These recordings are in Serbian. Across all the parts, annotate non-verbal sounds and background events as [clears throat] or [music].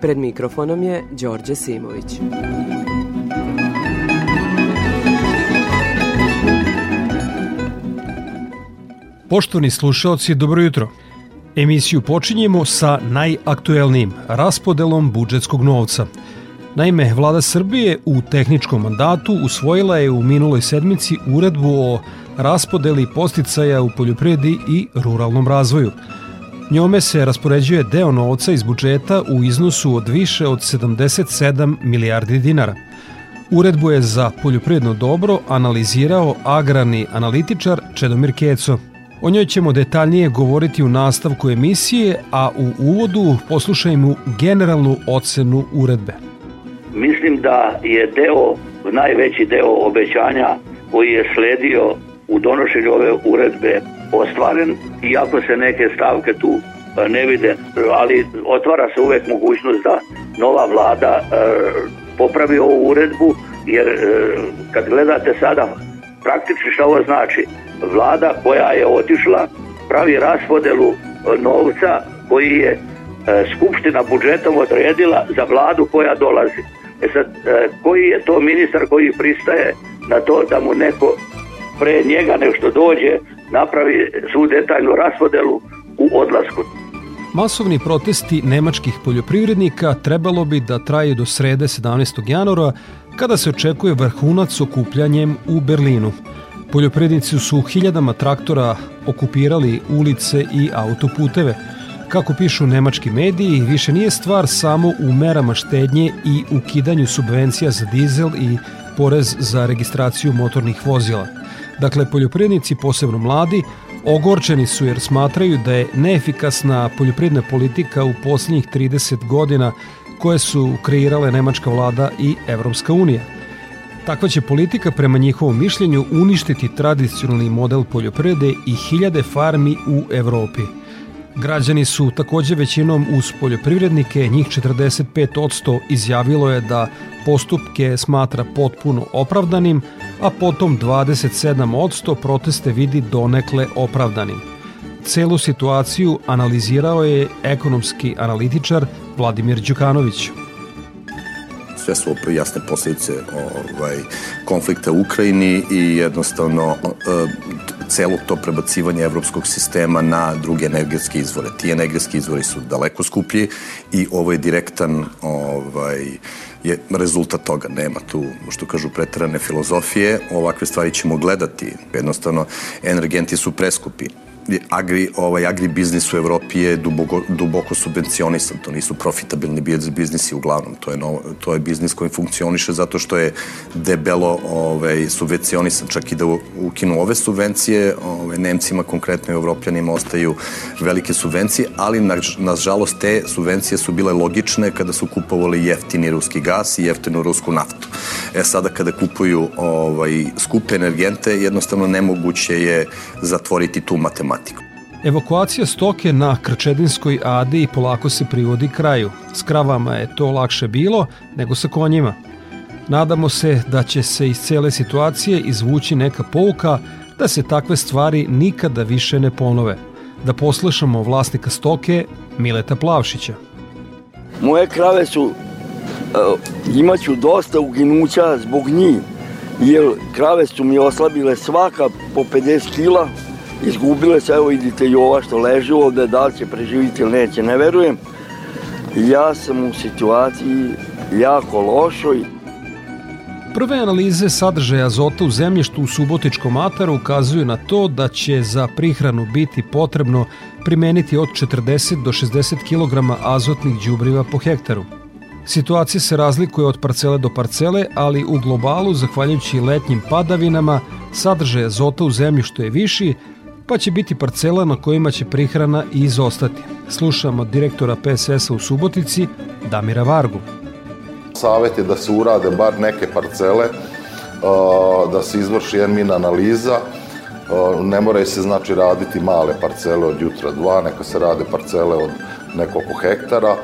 Pred mikrofonom je Đorđe Simović. Poštovani slušalci, dobro jutro. Emisiju počinjemo sa najaktuelnijim raspodelom budžetskog novca. Naime, vlada Srbije u tehničkom mandatu usvojila je u minuloj sedmici uredbu o raspodeli posticaja u poljoprivredi i ruralnom razvoju. Njome se raspoređuje deo novca iz budžeta u iznosu od više od 77 milijardi dinara. Uredbu je za poljoprivredno dobro analizirao agrarni analitičar Čedomir Keco. O njoj ćemo detaljnije govoriti u nastavku emisije, a u uvodu poslušajmo generalnu ocenu uredbe. Mislim da je deo, najveći deo obećanja koji je sledio u donošenju ove uredbe ostvaren, iako se neke stavke tu e, ne vide, ali otvara se uvek mogućnost da nova vlada e, popravi ovu uredbu, jer e, kad gledate sada praktično što ovo znači, vlada koja je otišla pravi raspodelu novca koji je Skupština budžetom odredila za vladu koja dolazi. E sad, koji je to ministar koji pristaje na to da mu neko pre njega nešto dođe napravi svu detaljnu raspodelu u odlasku. Masovni protesti nemačkih poljoprivrednika trebalo bi da traje do srede 17. januara, kada se očekuje vrhunac okupljanjem u Berlinu. Poljoprivrednici su hiljadama traktora okupirali ulice i autoputeve. Kako pišu nemački mediji, više nije stvar samo u merama štednje i ukidanju subvencija za dizel i porez za registraciju motornih vozila – Dakle, poljoprivrednici, posebno mladi, ogorčeni su jer smatraju da je neefikasna poljoprivredna politika u posljednjih 30 godina koje su kreirale nemačka vlada i Evropska unija. Takva će politika prema njihovom mišljenju uništiti tradicionalni model poljoprivrede i hiljade farmi u Evropi – Građani su takođe većinom uz poljoprivrednike, njih 45% izjavilo je da postupke smatra potpuno opravdanim, a potom 27% proteste vidi donekle opravdanim. Celu situaciju analizirao je ekonomski analitičar Vladimir Đukanović sve su jasne posljedice ovaj, konflikta u Ukrajini i jednostavno celo to prebacivanje evropskog sistema na druge energetske izvore. Ti energetski izvori su daleko skuplji i ovo je direktan ovaj, je rezultat toga. Nema tu, što kažu, pretrane filozofije. Ovakve stvari ćemo gledati. Jednostavno, energenti su preskupi agri, ovaj, agri biznis u Evropi je duboko, duboko subvencionisan, to nisu profitabilni biznisi uglavnom, to je, novo, to je biznis koji funkcioniše zato što je debelo ovaj, subvencionisan, čak i da ukinu ove subvencije, ovaj, Nemcima, konkretno i Evropljanima, ostaju velike subvencije, ali na, nažalost te subvencije su bile logične kada su kupovali jeftini ruski gas i jeftinu rusku naftu. E sada kada kupuju ovaj, skupe energente, jednostavno nemoguće je zatvoriti tu matematiku problematiku. Evakuacija stoke na Krčedinskoj adi polako se privodi kraju. S kravama je to lakše bilo nego sa konjima. Nadamo se da će se iz cele situacije izvući neka pouka da se takve stvari nikada više ne ponove. Da poslušamo vlasnika stoke Mileta Plavšića. Moje krave su, uh, imaću dosta uginuća zbog njih, jer krave su mi oslabile svaka po 50 kila, izgubile se, evo vidite i ova što leži ovde, da li će preživiti ili neće, ne verujem. Ja sam u situaciji jako lošoj. Prve analize sadržaja azota u zemljištu u Subotičkom ataru ukazuju na to da će za prihranu biti potrebno primeniti od 40 do 60 kg azotnih đubriva po hektaru. Situacija se razlikuje od parcele do parcele, ali u globalu, zahvaljujući letnjim padavinama, sadržaj azota u zemljištu je viši, pa će biti parcela na kojima će prihrana i izostati. Slušamo direktora PSS-a u Subotici, Damira Vargu. Savet je da se urade bar neke parcele, da se izvrši jedan min analiza, ne moraju se znači raditi male parcele od jutra dva, neka se rade parcele od nekoliko hektara,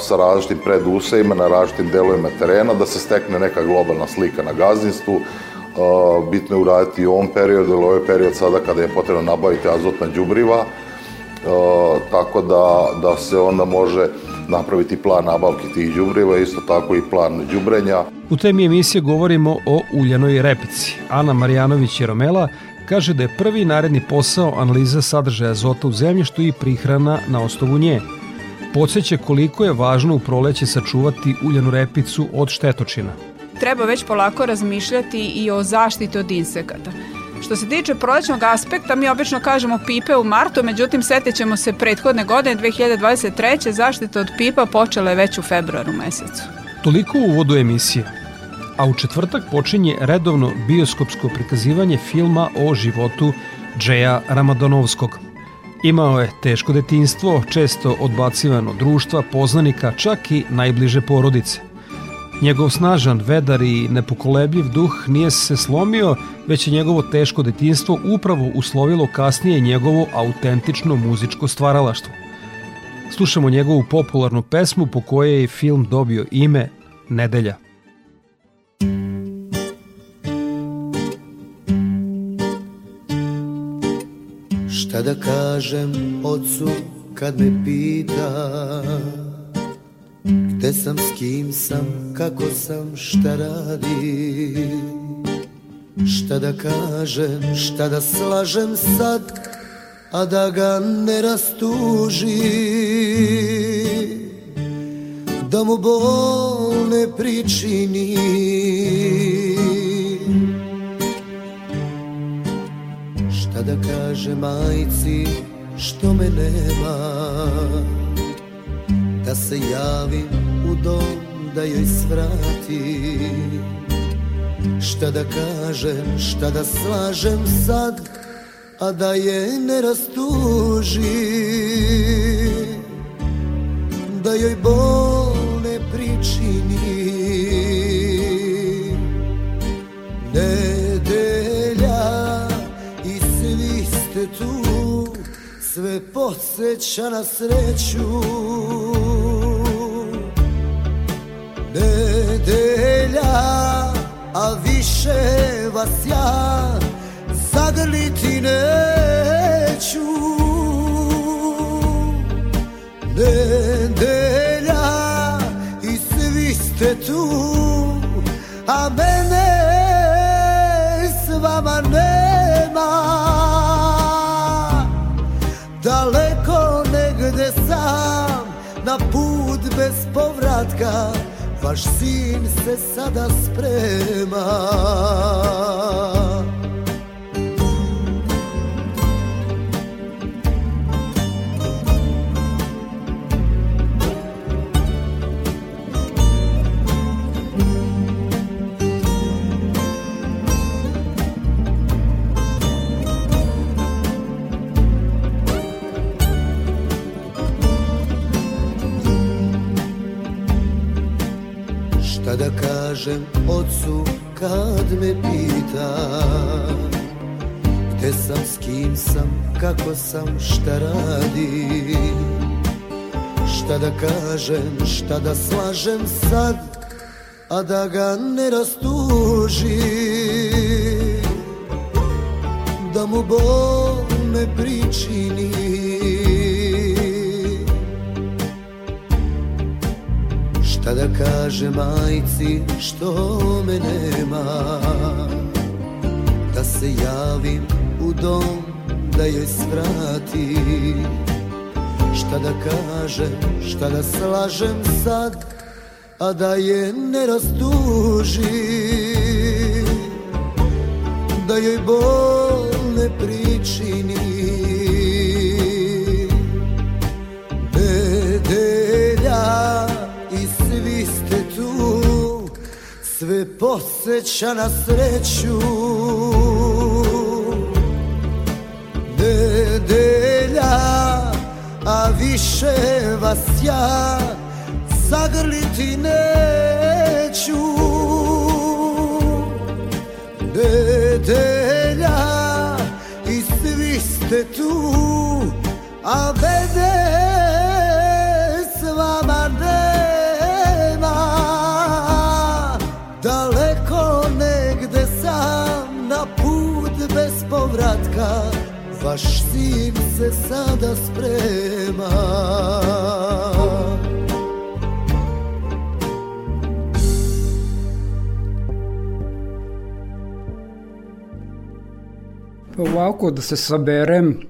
sa različitim predusejima na različitim delovima terena, da se stekne neka globalna slika na gazdinstvu. Bitno je uraditi u ovom periodu, ili ovaj period sada kada je potrebno nabaviti azotna đubriva, tako da, da se onda može napraviti plan nabavke tih đubriva, isto tako i plan đubrenja. U temi emisije govorimo o uljanoj repici. Ana Marjanović Jeromela kaže da je prvi naredni posao analiza sadržaja azota u zemljištu i prihrana na osnovu nje. Podseća koliko je važno u proleće sačuvati uljanu repicu od štetočina. Treba već polako razmišljati i o zaštiti od insekata. Što se tiče prolećnog aspekta, mi obično kažemo pipe u martu, međutim setit ćemo se prethodne godine, 2023. zaštita od pipa počela je već u februaru mesecu. Toliko u uvodu emisije. A u četvrtak počinje redovno bioskopsko prikazivanje filma o životu Džeja Ramadanovskog. Imao je teško detinstvo, često odbacivano društva, poznanika, čak i najbliže porodice. Njegov snažan, vedar i nepokolebljiv duh nije se slomio, već je njegovo teško detinstvo upravo uslovilo kasnije njegovo autentično muzičko stvaralaštvo. Slušamo njegovu popularnu pesmu po kojoj je film dobio ime Nedelja. Šta da kažem ocu kad me pita Gde sam, s kim sam, kako sam, šta radi Šta da kažem, šta da slažem sad A da ga ne rastuži Da mu bol ne pričini. Šta da kaže majci što me nema Da se javim u dom da joj svrati Šta da kažem, šta da slažem sad A da je ne rastuži Da joj bol ne pričini. Nedelja i svi ste tu Sve podsjeća na sreću više vas ja zagrliti neću. Nedelja i svi ste tu, a mene s vama nema. Daleko negde sam, na put bez povratka Vaš sin se sada sprema kažem ocu kad me pita. Gde sam, s kim sam, kako sam, šta radi Šta da kažem, šta da slažem sad A da ga ne rastuži Da mu bol ne pričini Šta da kaže majci što me nema. Da se javim u dom da joj svrati Šta da kažem, šta da slažem sad A da je ne rastuži Da joj bol ne pričini me podsjeća na sreću. Nedelja, a više vas ja zagrliti neću. Nedelja, i svi ste tu, a mene Vaš sin se sada sprema Ovako da se saberem,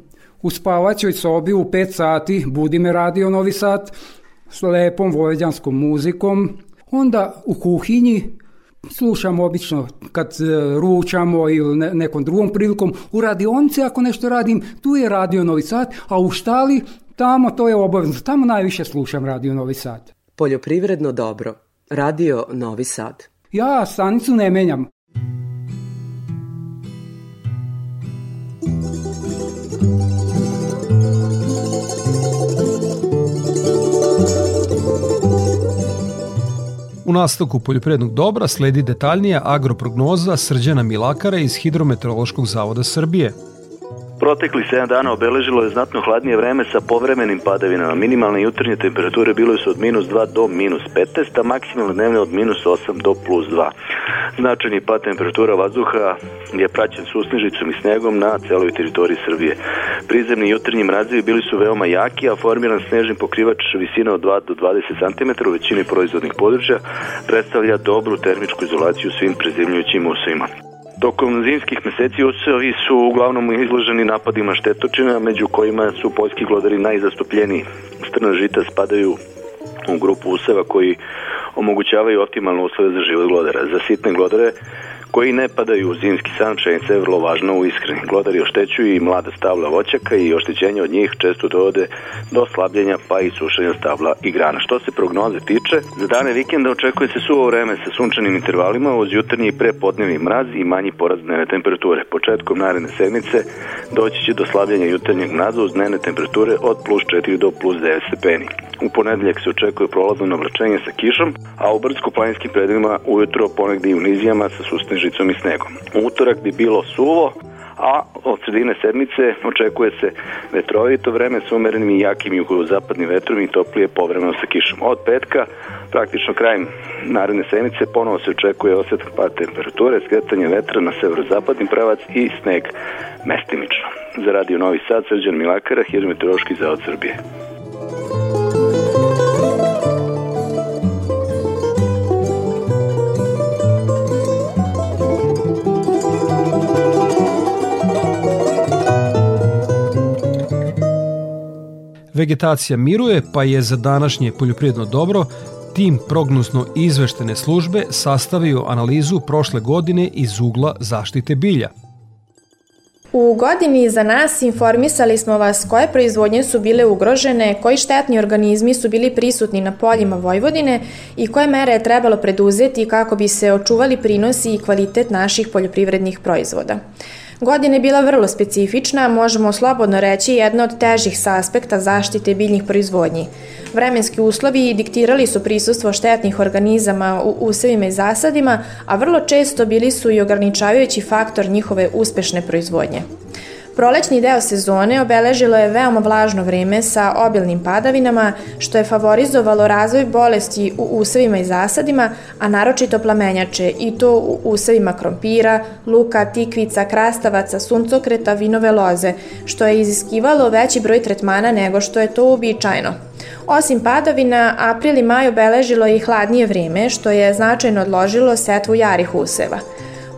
u spavaćoj sobi u 5 sati budi me radio Novi Sad s lepom vojvođanskom muzikom. Onda u kuhinji slušam obično kad e, ručamo ili nekom drugom prilikom. U radionici ako nešto radim, tu je radio Novi Sad, a u štali tamo to je obavezno. Tamo najviše slušam radio Novi Sad. Poljoprivredno dobro. Radio Novi Sad. Ja stanicu ne menjam. U nastavku poljoprivrednog dobra sledi detaljnija agroprognoza Srđana Milakara iz Hidrometeorološkog zavoda Srbije. Protekli 7 dana obeležilo je znatno hladnije vreme sa povremenim padavinama. Minimalne jutarnje temperature bile su od minus 2 do minus 15, a maksimalne dnevne od minus 8 do plus 2. Značajni pad temperatura vazduha je praćen susnežicom i snegom na celoj teritoriji Srbije. Prizemni jutarnji mrazevi bili su veoma jaki, a formiran snežni pokrivač visina od 2 do 20 cm u većini proizvodnih područja predstavlja dobru termičku izolaciju svim prezemljujućim usovima. Tokom zimskih meseci usevi su uglavnom izloženi napadima štetočina, među kojima su poljski glodari najzastupljeniji. Strna žita spadaju u grupu useva koji omogućavaju optimalne uslove za život glodara. Za sitne glodare koji ne padaju u zimski san, pšenica je vrlo važna u ishrani. Glodari oštećuju i mlada stabla voćaka i oštećenje od njih često dovode do slabljenja pa i sušenja stabla i grana. Što se prognoze tiče, za dane vikenda očekuje se suvo vreme sa sunčanim intervalima uz jutarnji i prepodnevni mraz i manji porast dnevne temperature. Početkom naredne sedmice doći će do slabljenja jutarnjeg mraza uz dnevne temperature od plus 4 do plus 9 stepeni. U ponedeljak se očekuje prolazno navlačenje sa kišom, a u brdsko-planinskim predelima ujutro ponegde i u nizijama sa susnežicom i snegom. U utorak bi bilo suvo, a od sredine sedmice očekuje se vetrovito vreme sa umerenim i jakim jugozapadnim vetrom i toplije povremeno sa kišom. Od petka, praktično krajem naredne sedmice, ponovo se očekuje osjet pad temperature, skretanje vetra na severozapadni pravac i sneg mestimično. Za radio Novi Sad, Srđan Milakara, Hidrometeorološki zavod Srbije. Vegetacija miruje, pa je za današnje poljoprivredno dobro tim prognozno izveštene službe sastavio analizu prošle godine iz ugla zaštite bilja. U godini za nas informisali smo vas koje proizvodnje su bile ugrožene, koji štetni organizmi su bili prisutni na poljima Vojvodine i koje mere je trebalo preduzeti kako bi se očuvali prinosi i kvalitet naših poljoprivrednih proizvoda. Godina je bila vrlo specifična, možemo slobodno reći jedna od težih sa aspekta zaštite biljnih proizvodnji. Vremenski uslovi diktirali su prisustvo štetnih organizama u usevima i zasadima, a vrlo često bili su i ograničavajući faktor njihove uspešne proizvodnje. Prolećni deo sezone obeležilo je veoma vlažno vreme sa obilnim padavinama, što je favorizovalo razvoj bolesti u usevima i zasadima, a naročito plamenjače, i to u usevima krompira, luka, tikvica, krastavaca, suncokreta, vinove loze, što je iziskivalo veći broj tretmana nego što je to uobičajeno. Osim padavina, april i maj obeležilo i hladnije vreme, što je značajno odložilo setvu jarih useva –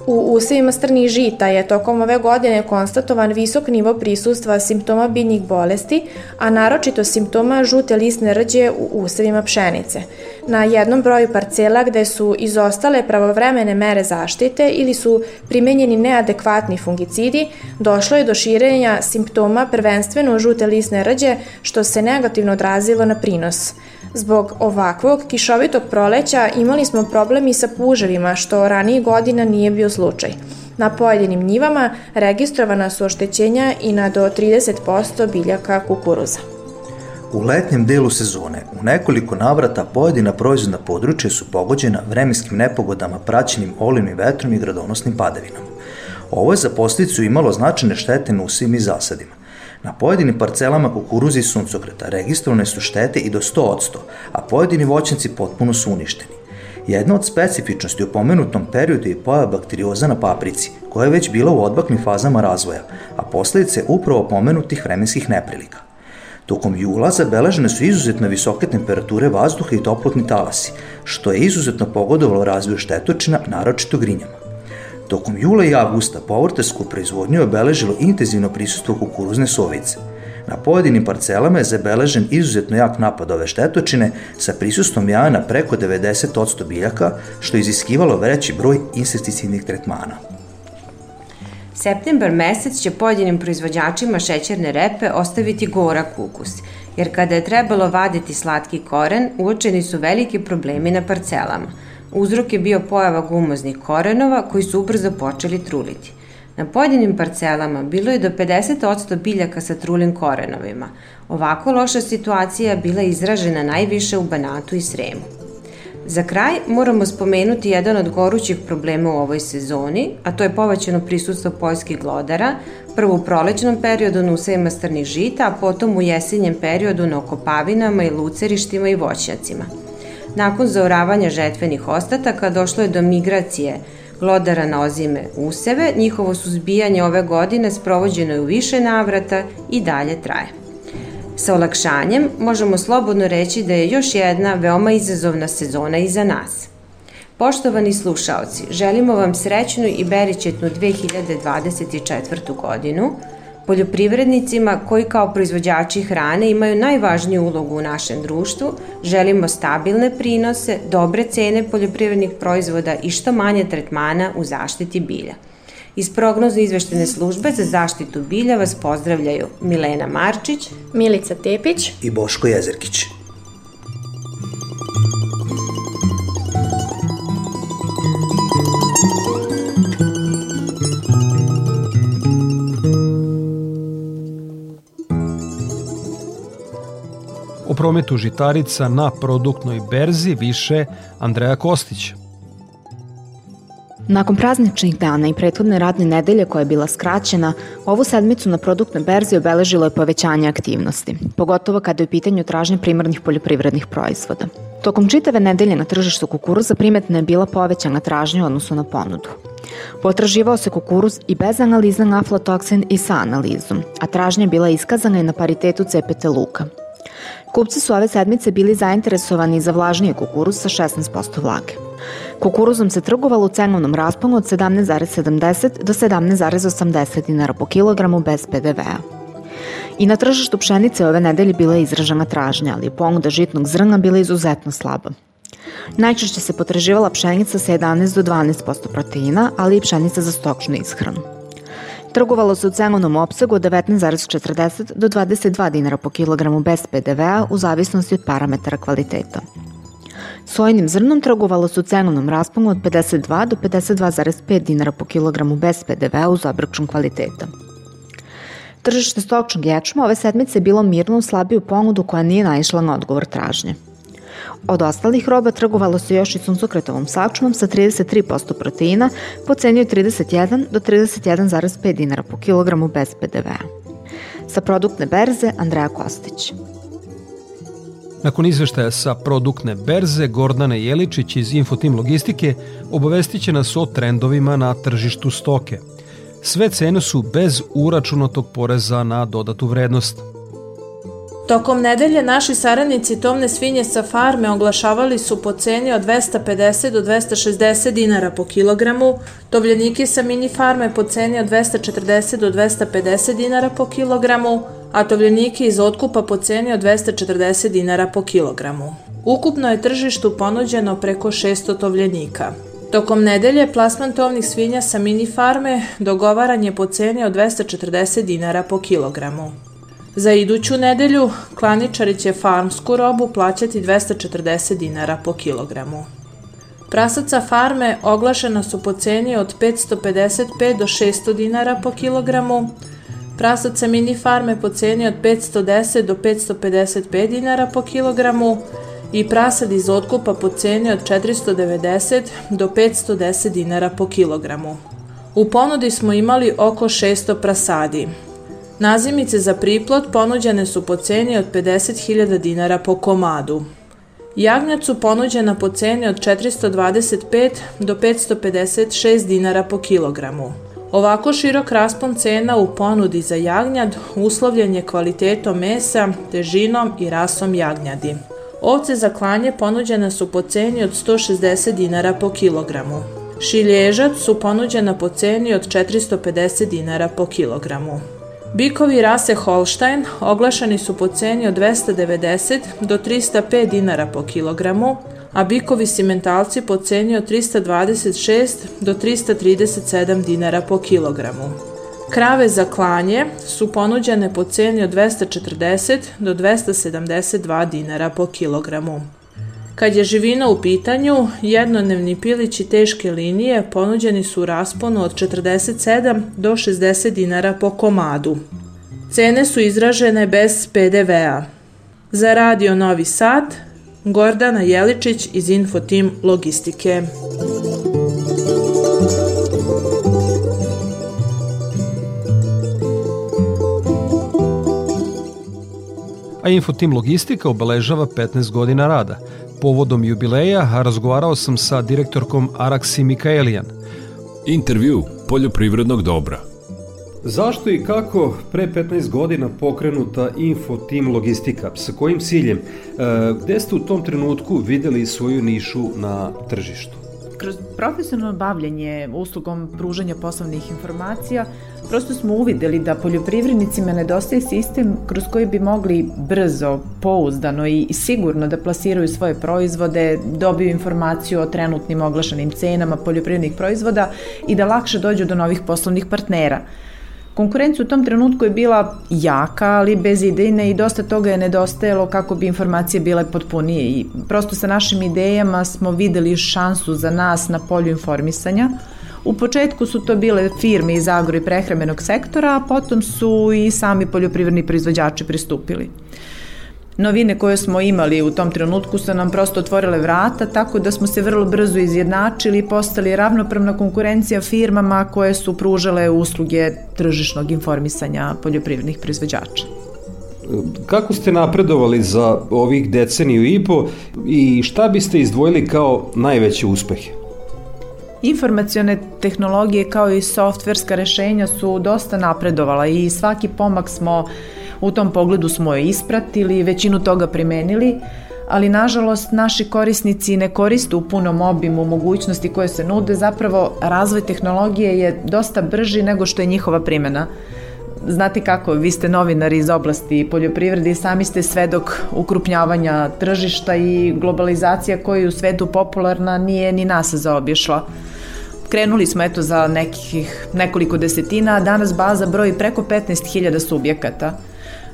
U usevima strnih žita je tokom ove godine konstatovan visok nivo prisustva simptoma biljnih bolesti, a naročito simptoma žute lisne rđe u usevima pšenice. Na jednom broju parcela gde su izostale pravovremene mere zaštite ili su primenjeni neadekvatni fungicidi, došlo je do širenja simptoma prvenstveno žute lisne rđe, što se negativno odrazilo na prinos. Zbog ovakvog kišovitog proleća imali smo problemi sa puževima, što ranije godina nije bio slučaj. Na pojedinim njivama registrovana su oštećenja i na do 30% biljaka kukuruza. U letnjem delu sezone u nekoliko navrata pojedina proizvodna područja su pogođena vremenskim nepogodama praćenim olivnim vetrom i gradonosnim padavinama. Ovo je za posljedicu imalo značajne štete na usima i zasadima. Na pojedinim parcelama kukuruzi i suncokreta registrovane su štete i do 100%, a pojedini voćnici potpuno su uništeni. Jedna od specifičnosti u pomenutom periodu je pojava bakterioza na paprici, koja je već bila u odbaknim fazama razvoja, a posledice upravo pomenutih vremenskih neprilika. Tokom jula zabeležene su izuzetno visoke temperature vazduha i toplotni talasi, što je izuzetno pogodovalo razvoju štetočina, naročito grinjama. Tokom jula i avgusta povrtarsku proizvodnju je obeležilo intenzivno prisustvo kukuruzne sovice. Na pojedinim parcelama je zabeležen izuzetno jak napad ove štetočine sa prisustvom jaja na preko 90% biljaka, što je iziskivalo veći broj insekticidnih tretmana. Septembar mesec će pojedinim proizvođačima šećerne repe ostaviti gorak ukus, jer kada je trebalo vaditi slatki koren, uočeni su veliki problemi na parcelama. Uzrok je bio pojava gumoznih korenova koji su ubrzo počeli truliti. Na pojedinim parcelama bilo je do 50% biljaka sa trulim korenovima. Ovako loša situacija bila izražena najviše u Banatu i Sremu. Za kraj moramo spomenuti jedan od gorućih problema u ovoj sezoni, a to je povećano prisustvo poljskih glodara, prvo u prolećnom periodu na usajima strnih žita, a potom u jesenjem periodu na okopavinama i lucerištima i voćnjacima. Nakon zaoravanja žetvenih ostataka došlo je do migracije glodara na ozime useve, njihovo suzbijanje ove godine sprovođeno je u više navrata i dalje traje. Sa olakšanjem možemo slobodno reći da je još jedna veoma izazovna sezona iza nas. Poštovani slušaoci, želimo vam srećnu i beričetnu 2024. godinu, poljoprivrednicima koji kao proizvođači hrane imaju najvažniju ulogu u našem društvu, želimo stabilne prinose, dobre cene poljoprivrednih proizvoda i što manje tretmana u zaštiti bilja. Iz prognozne izveštene službe za zaštitu bilja vas pozdravljaju Milena Marčić, Milica Tepić i Boško Jezerkić. Prometu žitarica na produktnoj berzi više Andreja Kostić. Nakon prazničnih dana i prethodne radne nedelje koja je bila skraćena, ovu sedmicu na produktnoj berzi obeležilo je povećanje aktivnosti, pogotovo kada je u pitanju tražnje primarnih poljoprivrednih proizvoda. Tokom čitave nedelje na tržištu kukuruza primetna je bila povećana tražnja u odnosu na ponudu. Potraživao se kukuruz i bez analiza na aflatoksin i sa analizom, a tražnja je bila iskazana i na paritetu CPT luka. Kupci su ove sedmice bili zainteresovani za vlažniji kukuruz sa 16% vlage. Kukuruzom se trgovalo u cenovnom rasponu od 17,70 do 17,80 dinara po kilogramu bez PDV-a. I na tržištu pšenice ove nedelje bila je izražena tražnja, ali je ponuda žitnog zrna bila izuzetno slaba. Najčešće se potraživala pšenica sa 11 do 12% proteina, ali i pšenica za stokčnu ishranu. Trgovalo se u cenovnom opsegu od 19,40 do 22 dinara po kilogramu bez PDV-a u zavisnosti od parametara kvaliteta. Sojnim zrnom trgovalo se u cenovnom rasponu od 52 do 52,5 dinara po kilogramu bez PDV-a uz obračun kvaliteta. Tržište stočnog ječma ove sedmice je bilo mirno u slabiju ponudu koja nije naišla na odgovor tražnje. Od ostalih roba trgovalo se još i suncokretovom sačmom sa 33% proteina po ceni od 31 do 31,5 dinara po kilogramu bez PDV-a. Sa produktne berze Andreja Kostić. Nakon izveštaja sa produktne berze, Gordana Jeličić iz Infotim Logistike obavestit će nas o trendovima na tržištu stoke. Sve cene su bez uračunatog poreza na dodatu vrednost. Tokom nedelje naši saradnici tovne svinje sa farme oglašavali su po ceni od 250 do 260 dinara po kilogramu, tovljeniki sa mini farme po ceni od 240 do 250 dinara po kilogramu, a tovljeniki iz otkupa po ceni od 240 dinara po kilogramu. Ukupno je tržištu ponuđeno preko 600 tovljenika. Tokom nedelje plasman tovnih svinja sa mini farme dogovaran je po ceni od 240 dinara po kilogramu. Za iduću nedelju klaničari će farmsku robu plaćati 240 dinara po kilogramu. Prasaca farme oglašena su po ceni od 555 do 600 dinara po kilogramu, prasaca mini farme po ceni od 510 do 555 dinara po kilogramu i prasad iz otkupa po ceni od 490 do 510 dinara po kilogramu. U ponudi smo imali oko 600 prasadi. Nazimice za priplot ponuđene su po ceni od 50.000 dinara po komadu. Jagnjac su ponuđena po ceni od 425 do 556 dinara po kilogramu. Ovako širok raspon cena u ponudi za jagnjad uslovljen je kvalitetom mesa, težinom i rasom jagnjadi. Ovce za klanje ponuđene su po ceni od 160 dinara po kilogramu. Šilježac su ponuđena po ceni od 450 dinara po kilogramu. Bikovi rase Holstein oglašani su po ceni od 290 do 305 dinara po kilogramu, a bikovi simentalci po ceni od 326 do 337 dinara po kilogramu. Krave za klanje su ponuđene po ceni od 240 do 272 dinara po kilogramu. Kad je živina u pitanju, jednodnevni pilići teške linije ponuđeni su u rasponu od 47 do 60 dinara po komadu. Cene su izražene bez PDV-a. Za radio Novi Sad, Gordana Jeličić iz Infotim Logistike. A Infotim Logistika obeležava 15 godina rada – Povodom jubileja razgovarao sam sa direktorkom Araksi Mikaelijan. Intervju poljoprivrednog dobra. Zašto i kako pre 15 godina pokrenuta Info Team Logistika? Sa kojim ciljem? E, gde ste u tom trenutku videli svoju nišu na tržištu? Kroz profesionalno bavljanje uslugom pružanja poslovnih informacija prosto smo uvideli da poljoprivrednicima nedostaje sistem kroz koji bi mogli brzo, pouzdano i sigurno da plasiraju svoje proizvode, dobiju informaciju o trenutnim oglašenim cenama poljoprivrednih proizvoda i da lakše dođu do novih poslovnih partnera. Konkurencija u tom trenutku je bila jaka, ali bez idejne i dosta toga je nedostajalo kako bi informacije bile potpunije i prosto sa našim idejama smo videli šansu za nas na polju informisanja, U početku su to bile firme iz agro i prehrambenog sektora, a potom su i sami poljoprivredni proizvođači pristupili. Novine koje smo imali u tom trenutku su nam prosto otvorile vrata, tako da smo se vrlo brzo izjednačili i postali ravnopravna konkurencija firmama koje su pružale usluge tržišnog informisanja poljoprivrednih proizvođača. Kako ste napredovali za ovih deceniju i po i šta biste izdvojili kao najveće uspehe? Informacione tehnologije kao i softverska rešenja su dosta napredovala i svaki pomak smo u tom pogledu smo je ispratili, većinu toga primenili, ali nažalost naši korisnici ne koriste u punom obimu mogućnosti koje se nude, zapravo razvoj tehnologije je dosta brži nego što je njihova primena znate kako, vi ste novinari iz oblasti poljoprivrede i sami ste svedok ukrupnjavanja tržišta i globalizacija koja je u svetu popularna nije ni nas zaobišla. Krenuli smo eto za nekih nekoliko desetina, a danas baza broji preko 15.000 subjekata.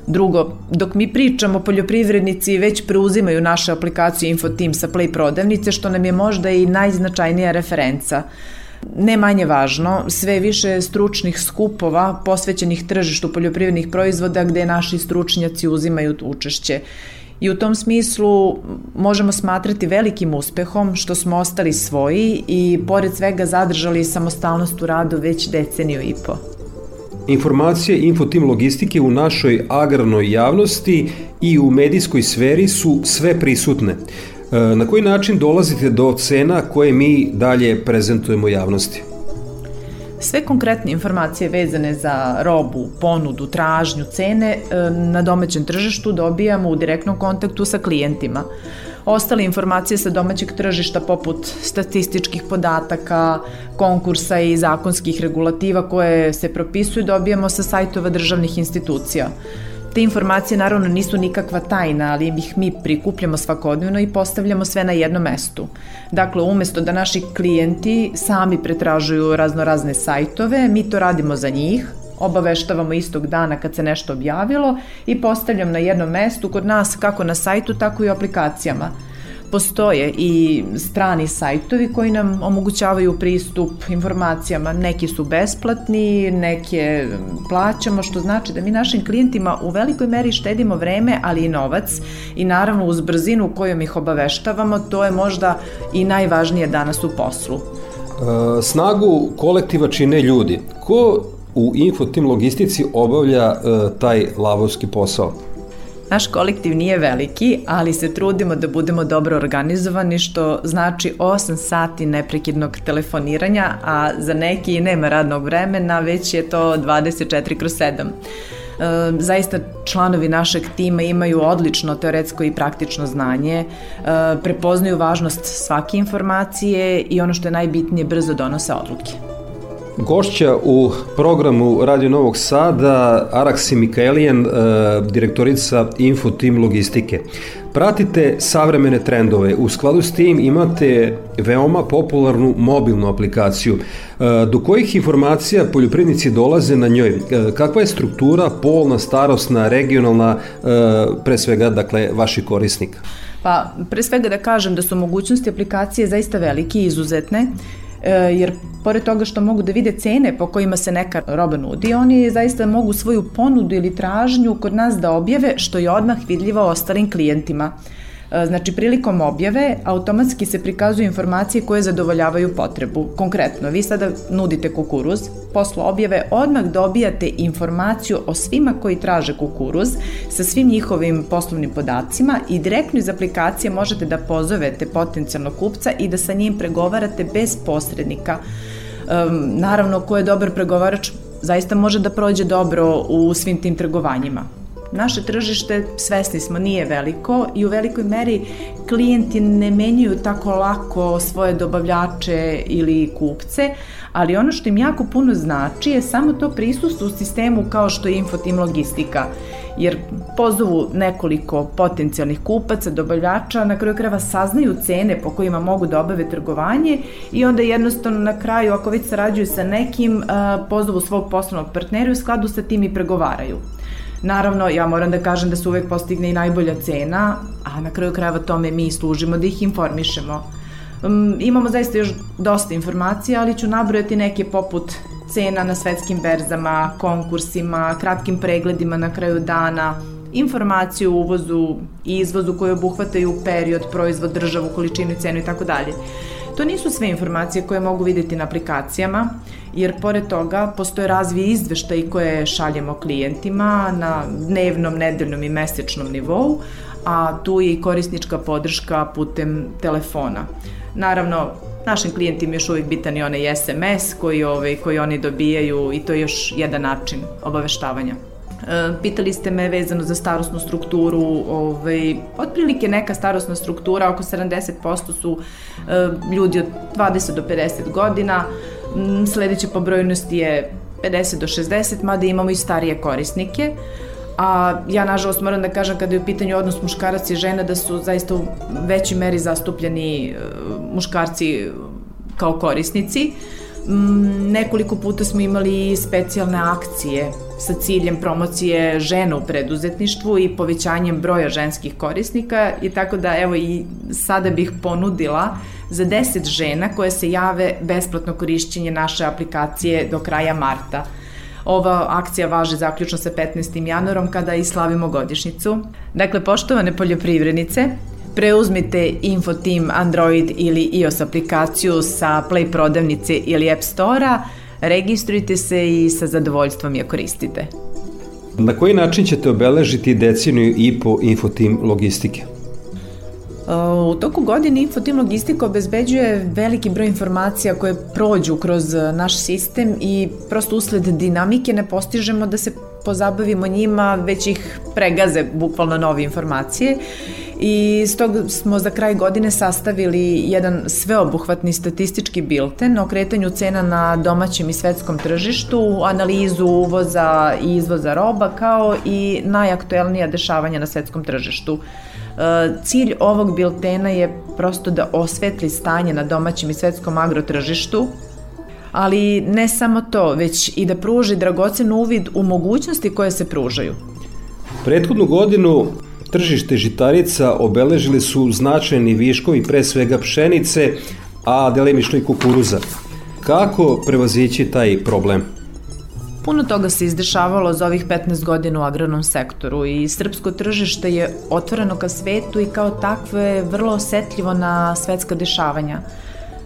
Drugo, dok mi pričamo, poljoprivrednici već preuzimaju naše aplikacije Infoteam sa Play prodavnice, što nam je možda i najznačajnija referenca. Ne manje važno, sve više stručnih skupova posvećenih tržištu poljoprivrednih proizvoda gde naši stručnjaci uzimaju učešće. I u tom smislu možemo smatrati velikim uspehom što smo ostali svoji i pored svega zadržali samostalnost u radu već deceniju i po. Informacije infotim logistike u našoj agrarnoj javnosti i u medijskoj sferi su sve prisutne. E, na koji način dolazite do cena koje mi dalje prezentujemo javnosti? Sve konkretne informacije vezane za robu, ponudu, tražnju, cene e, na domaćem tržištu dobijamo u direktnom kontaktu sa klijentima. Ostale informacije sa domaćeg tržišta poput statističkih podataka, konkursa i zakonskih regulativa koje se propisuju dobijamo sa sajtova državnih institucija. Te informacije naravno nisu nikakva tajna, ali ih mi prikupljamo svakodnevno i postavljamo sve na jednom mestu. Dakle, umesto da naši klijenti sami pretražuju raznorazne sajtove, mi to radimo za njih, obaveštavamo istog dana kad se nešto objavilo i postavljam na jednom mestu kod nas kako na sajtu, tako i u aplikacijama – Postoje i strani sajtovi koji nam omogućavaju pristup informacijama. Neki su besplatni, neke plaćamo, što znači da mi našim klijentima u velikoj meri štedimo vreme, ali i novac i naravno uz brzinu kojom ih obaveštavamo, to je možda i najvažnije danas u poslu. E, snagu kolektiva čine ljudi. Ko u Infotim logistici obavlja e, taj lavovski posao? Naš kolektiv nije veliki, ali se trudimo da budemo dobro organizovani, što znači 8 sati neprekidnog telefoniranja, a za neki nema radnog vremena, već je to 24 kroz 7. E, zaista članovi našeg tima imaju odlično teoretsko i praktično znanje, e, prepoznaju važnost svake informacije i ono što je najbitnije brzo donose odluke. Gošća u programu Radio Novog Sada Araksi Mikaelijan, e, direktorica Info Team Logistike. Pratite savremene trendove. U skladu s tim imate veoma popularnu mobilnu aplikaciju. E, do kojih informacija poljoprivrednici dolaze na njoj? E, kakva je struktura, polna, starosna, regionalna, pre svega, dakle, vaših korisnika? Pa, pre svega da kažem da su mogućnosti aplikacije zaista velike i izuzetne jer pored toga što mogu da vide cene po kojima se neka roba nudi, oni zaista mogu svoju ponudu ili tražnju kod nas da objave, što je odmah vidljivo ostalim klijentima. E, znači, prilikom objave automatski se prikazuju informacije koje zadovoljavaju potrebu. Konkretno, vi sada nudite kukuruz, posle objave odmah dobijate informaciju o svima koji traže kukuruz sa svim njihovim poslovnim podacima i direktno iz aplikacije možete da pozovete potencijalnog kupca i da sa njim pregovarate bez posrednika. Naravno, ko je dobar pregovarač zaista može da prođe dobro u svim tim trgovanjima. Naše tržište, svesni smo, nije veliko i u velikoj meri klijenti ne menjaju tako lako svoje dobavljače ili kupce, ali ono što im jako puno znači je samo to prisustvo u sistemu kao što je Infotim logistika, jer pozovu nekoliko potencijalnih kupaca, dobavljača, na kraju kreva saznaju cene po kojima mogu da obave trgovanje i onda jednostavno na kraju, ako već sarađuju sa nekim, pozovu svog poslovnog partnera i u skladu sa tim i pregovaraju. Naravno, ja moram da kažem da se uvek postigne i najbolja cena, a na kraju krajeva tome mi služimo da ih informišemo. Um, imamo zaista još dosta informacija, ali ću nabrojati neke poput cena na svetskim berzama, konkursima, kratkim pregledima na kraju dana, informaciju o uvozu i izvozu koje obuhvataju period, proizvod, državu, količinu cenu i tako dalje. To nisu sve informacije koje mogu videti na aplikacijama, jer pored toga postoje razvi izveštaj koje šaljemo klijentima na dnevnom, nedeljnom i mesečnom nivou, a tu je i korisnička podrška putem telefona. Naravno, našim klijentima još uvijek bitan i onaj SMS koji, ovaj, koji oni dobijaju i to je još jedan način obaveštavanja. E, pitali ste me vezano za starosnu strukturu, ovaj, otprilike neka starosna struktura, oko 70% su e, ljudi od 20 do 50 godina, sledeća po brojnosti je 50 do 60, mada imamo i starije korisnike. A ja, nažalost, moram da kažem kada je u pitanju odnos muškarac i žena da su zaista u većoj meri zastupljeni e, muškarci kao korisnici. Nekoliko puta smo imali specijalne akcije sa ciljem promocije žena u preduzetništvu i povećanjem broja ženskih korisnika i tako da evo i sada bih ponudila za 10 žena koje se jave besplatno korišćenje naše aplikacije do kraja marta. Ova akcija važi zaključno sa 15. januarom kada i slavimo godišnicu. Dakle, poštovane poljoprivrednice, preuzmite Infoteam Android ili iOS aplikaciju sa Play prodavnice ili App Store-a, registrujte se i sa zadovoljstvom je koristite. Na koji način ćete obeležiti deceniju i po Infoteam logistike? U toku godine Infotim Logistika obezbeđuje veliki broj informacija koje prođu kroz naš sistem i prosto usled dinamike ne postižemo da se pozabavimo njima, već ih pregaze bukvalno nove informacije i stog smo za kraj godine sastavili jedan sveobuhvatni statistički bilten o kretanju cena na domaćem i svetskom tržištu, analizu uvoza i izvoza roba kao i najaktuelnija dešavanja na svetskom tržištu. Cilj ovog biltena je prosto da osvetli stanje na domaćem i svetskom agrotržištu, ali ne samo to, već i da pruži dragocen uvid u mogućnosti koje se pružaju. Prethodnu godinu tržište žitarica obeležili su značajni viškovi pre svega pšenice, a delimično i kukuruza. Kako prevazići taj problem? Puno toga se izdešavalo za ovih 15 godina u agronom sektoru i srpsko tržište je otvoreno ka svetu i kao takve vrlo osetljivo na svetska dešavanja.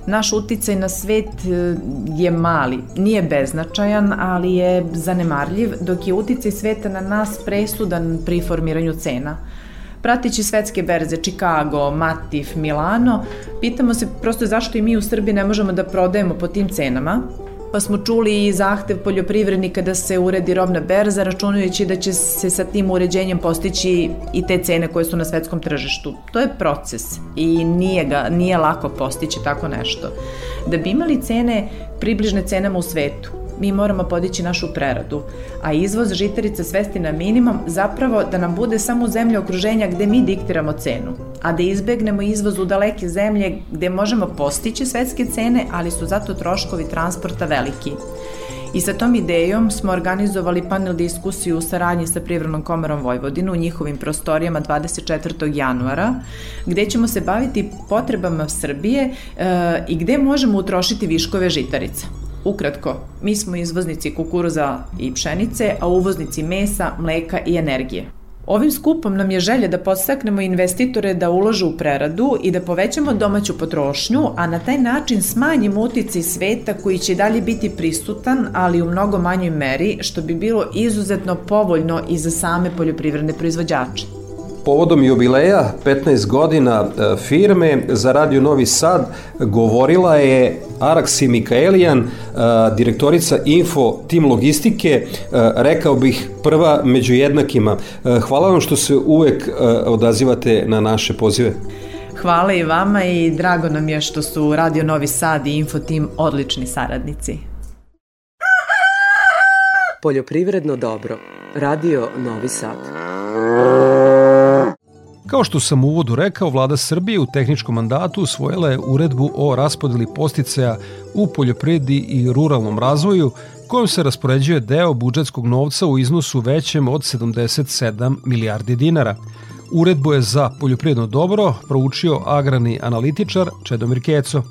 naš uticaj na svet e, je mali, nije beznačajan, ali je zanemarljiv, dok je uticaj sveta na nas presudan pri formiranju cena. Pratići svetske berze Chicago, Matif, Milano, pitamo se prosto zašto i mi u Srbiji ne možemo da prodajemo po tim cenama, pa smo čuli i zahtev poljoprivrednika da se uredi robna berza, računajući da će se sa tim uređenjem postići i te cene koje su na svetskom tržištu. To je proces i nije, ga, nije lako postići tako nešto. Da bi imali cene približne cenama u svetu, mi moramo podići našu preradu, a izvoz žitarica svesti na minimum zapravo da nam bude samo zemlja okruženja gde mi diktiramo cenu, a da izbegnemo izvoz u daleke zemlje gde možemo postići svetske cene, ali su zato troškovi transporta veliki. I sa tom idejom smo organizovali panel diskusiju u saradnji sa Privrednom komorom Vojvodinu u njihovim prostorijama 24. januara, gde ćemo se baviti potrebama Srbije e, i gde možemo utrošiti viškove žitarica. Ukratko, mi smo izvoznici kukuruza i pšenice, a uvoznici mesa, mleka i energije. Ovim skupom nam je želja da podstaknemo investitore da ulože u preradu i da povećamo domaću potrošnju, a na taj način smanjimo uticaj sveta koji će dalje biti prisutan, ali u mnogo manjoj meri, što bi bilo izuzetno povoljno i za same poljoprivredne proizvođače. Povodom jubileja 15 godina e, firme za Radio Novi Sad govorila je Araksi Mikaelijan, e, direktorica Info Tim Logistike, e, rekao bih prva među jednakima. Hvala vam što se uvek odazivate na naše pozive. Hvala i vama i drago nam je što su Radio Novi Sad i Info Tim odlični saradnici. Poljoprivredno dobro. Radio Novi Sad. Kao što sam u uvodu rekao, vlada Srbije u tehničkom mandatu usvojila je uredbu o raspodeli posticaja u poljoprivredi i ruralnom razvoju, kojom se raspoređuje deo budžetskog novca u iznosu većem od 77 milijardi dinara. Uredbu je za poljoprivredno dobro proučio agrani analitičar Čedomir Keco.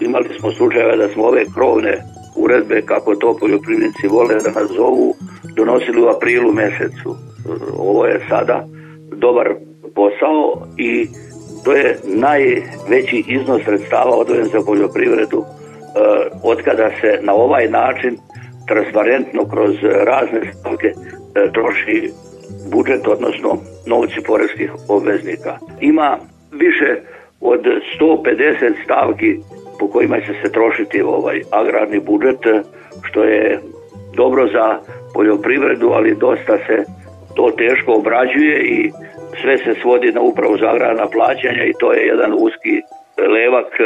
Imali smo slučajeve da smo ove krovne uredbe, kako to poljoprivrednici vole da nas zovu, donosili u aprilu mesecu. Ovo je sada dobar posao i to je najveći iznos sredstava odvojen za poljoprivredu e, od kada se na ovaj način transparentno kroz razne stavke e, troši budžet, odnosno novci poreskih obveznika. Ima više od 150 stavki po kojima će se trošiti ovaj agrarni budžet, što je dobro za poljoprivredu, ali dosta se to teško obrađuje i sve se svodi na upravu za agrarna plaćanja i to je jedan uski levak e,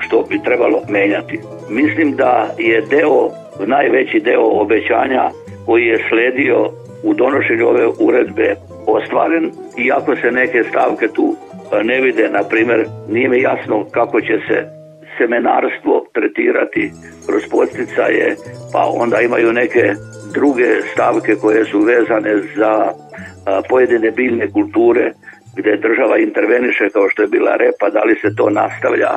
što bi trebalo menjati. Mislim da je deo, najveći deo obećanja koji je sledio u donošenju ove uredbe ostvaren, iako se neke stavke tu e, ne vide, na primer, nije mi jasno kako će se semenarstvo tretirati kroz posticaje, pa onda imaju neke druge stavke koje su vezane za pojedine biljne kulture gde država interveniše kao što je bila repa, da li se to nastavlja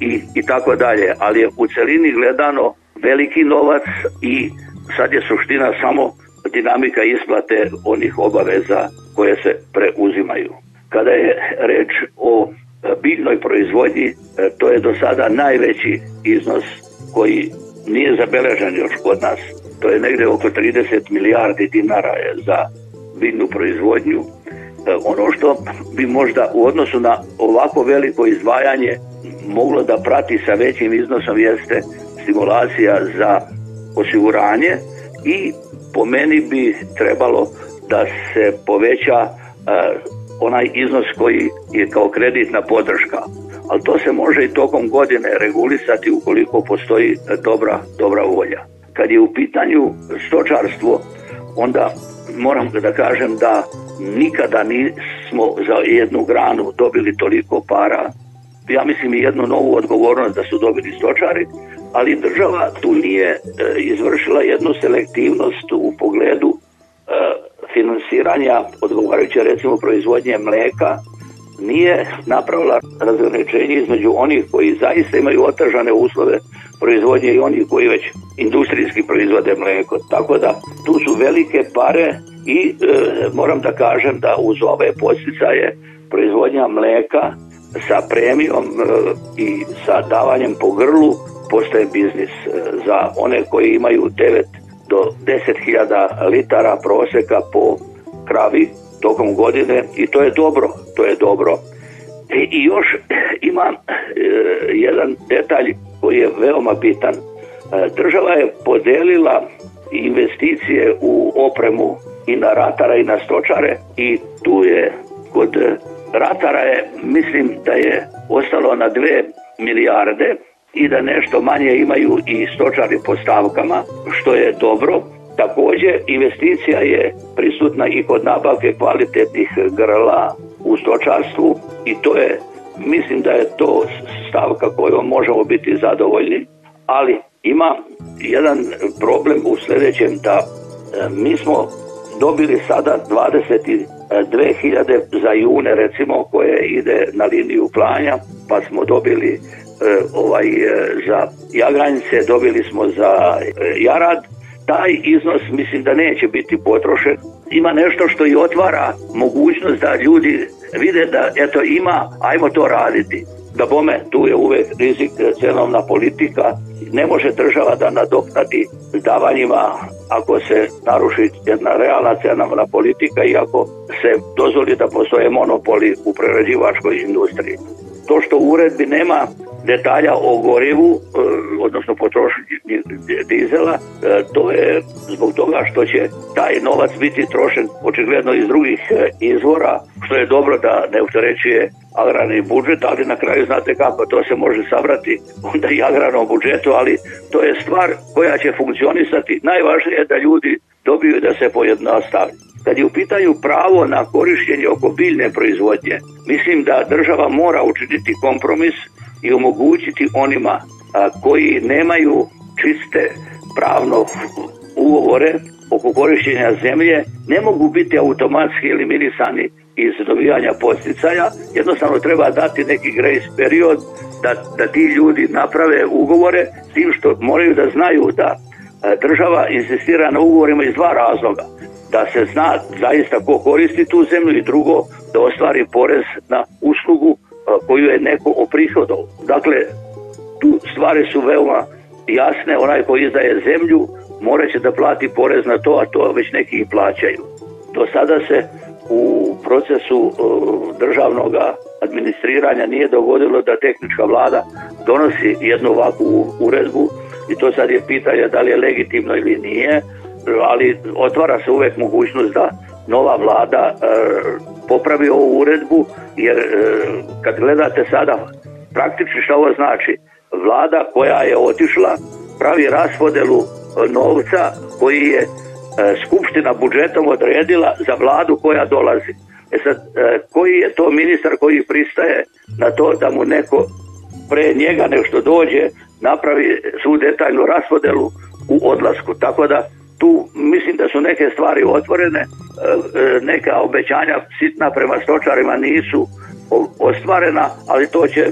i, i tako dalje. Ali je u celini gledano veliki novac i sad je suština samo dinamika isplate onih obaveza koje se preuzimaju. Kada je reč o biljnoj proizvodnji, e, to je do sada najveći iznos koji nije zabeležen još kod nas. To je negde oko 30 milijardi dinara je za biljnu proizvodnju. E, ono što bi možda u odnosu na ovako veliko izdvajanje moglo da prati sa većim iznosom jeste stimulacija za osiguranje i po meni bi trebalo da se poveća e, onaj iznos koji je kao kreditna podrška. Ali to se može i tokom godine regulisati ukoliko postoji dobra, dobra volja. Kad je u pitanju stočarstvo, onda moram da kažem da nikada nismo za jednu granu dobili toliko para. Ja mislim i jednu novu odgovornost da su dobili stočari, ali država tu nije e, izvršila jednu selektivnost u pogledu e, finansiranja odgovarajuće recimo proizvodnje mleka nije napravila razgraničenje između onih koji zaista imaju otežane uslove proizvodnje i oni koji već industrijski proizvode mleko. Tako da tu su velike pare i e, moram da kažem da uz ove posticaje proizvodnja mleka sa premijom e, i sa davanjem po grlu postaje biznis e, za one koji imaju 9 do 10.000 litara proseka po kravi tokom godine i to je dobro, to je dobro. I, i još [clears throat] ima e, jedan detalj koji je veoma bitan. E, država je podelila investicije u opremu i na ratara i na stočare i tu je kod ratara je mislim da je ostalo na dve milijarde i da nešto manje imaju i stočari po stavkama, što je dobro. Takođe, investicija je prisutna i kod nabavke kvalitetnih grla u stočarstvu i to je, mislim da je to stavka kojom možemo biti zadovoljni, ali ima jedan problem u sledećem da e, mi smo dobili sada 22.000 za june recimo koje ide na liniju klanja pa smo dobili e, ovaj e, za jagranice dobili smo za jarad taj iznos mislim da neće biti potrošen. Ima nešto što i otvara mogućnost da ljudi vide da eto ima ajmo to raditi. Da bome tu je uvek rizik cenovna politika. Ne može država da nadoknadi davanjima ako se naruši jedna realna cenovna politika i ako se dozvoli da postoje monopoli u prerađivačkoj industriji. To što u uredbi nema detalja o gorivu, e, odnosno potrošnji dizela, e, to je zbog toga što će taj novac biti trošen očigledno iz drugih e, izvora, što je dobro da ne utrećuje agrarni budžet, ali na kraju znate kako to se može sabrati onda i agrarnom budžetu, ali to je stvar koja će funkcionisati. Najvažnije je da ljudi dobiju da se pojednostavlja. Kad je u pitanju pravo na korišćenje oko biljne proizvodnje, mislim da država mora učiniti kompromis i omogućiti onima koji nemaju čiste pravno ugovore oko korišćenja zemlje ne mogu biti automatski eliminisani iz dobijanja posticaja, jednostavno treba dati neki grace period da, da ti ljudi naprave ugovore s tim što moraju da znaju da država insistira na ugovorima iz dva razloga. Da se zna zaista ko koristi tu zemlju i drugo da ostvari porez na uslugu koju je neko oprihodao. Dakle, tu stvari su veoma jasne, onaj koji izdaje zemlju morat će da plati porez na to, a to već neki i plaćaju. Do sada se u procesu državnog administriranja nije dogodilo da tehnička vlada donosi jednu ovakvu uredbu i to sad je pitanje da li je legitimno ili nije, ali otvara se uvek mogućnost da nova vlada e, popravi ovu uredbu, jer e, kad gledate sada praktično što ovo znači, vlada koja je otišla pravi raspodelu novca koji je e, Skupština budžetom odredila za vladu koja dolazi. E sad, e, koji je to ministar koji pristaje na to da mu neko pre njega nešto dođe napravi svu detaljnu raspodelu u odlasku. Tako da tu mislim da su neke stvari otvorene, e, neka obećanja sitna prema stočarima nisu ostvarena, ali to će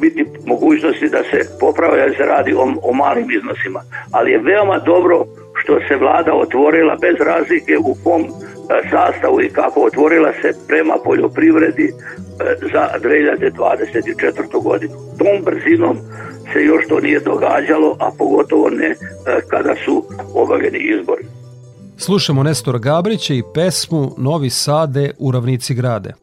biti mogućnosti da se popravlja da se radi o, o malim iznosima. Ali je veoma dobro što se vlada otvorila bez razlike u kom e, sastavu i kako otvorila se prema poljoprivredi e, za 2024. godinu. Tom brzinom se još to nije događalo, a pogotovo ne e, kada su obavljeni izbori. Slušamo Nestora Gabrića i pesmu Novi Sade u ravnici grade.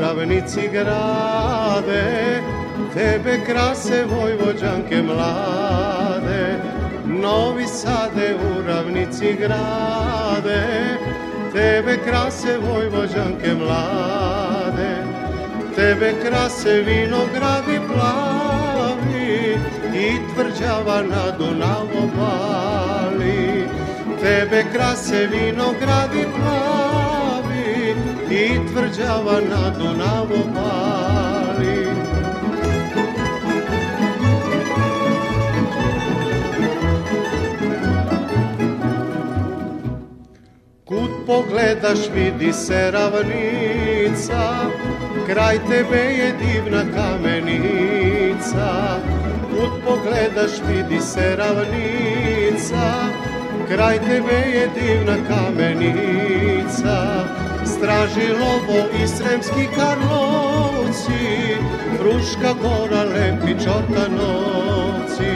Ravnici grade, tebe krase vojvođanke mlade. Novi Sade u ravnici grade, tebe krase vojvođanke mlade. Tebe krase vinogradi plavi i tvrđava na Dunavu bali. Tebe krase vinogradi plavi i tvrđava na Dunavu pali. Kud pogled pogledaš vidi se ravnica, kraj tebe je divna kamenica. Put pogledaš vidi se ravnica, kraj tebe je divna kamenica. Straži lovo i sremski karlovci, Fruška gora lepi čortanovci.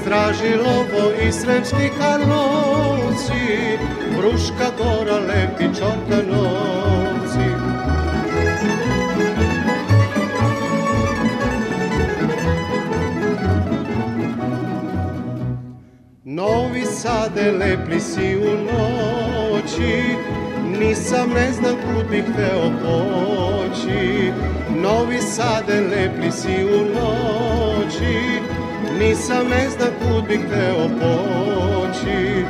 Straži lovo i sremski karlovci, Fruška gora lepi čortanovci. Novi Sade lepli si u noći, nisam ne znam kud bih hteo poći. Novi Sade lepli si u noći, nisam ne znam kud bih hteo poći.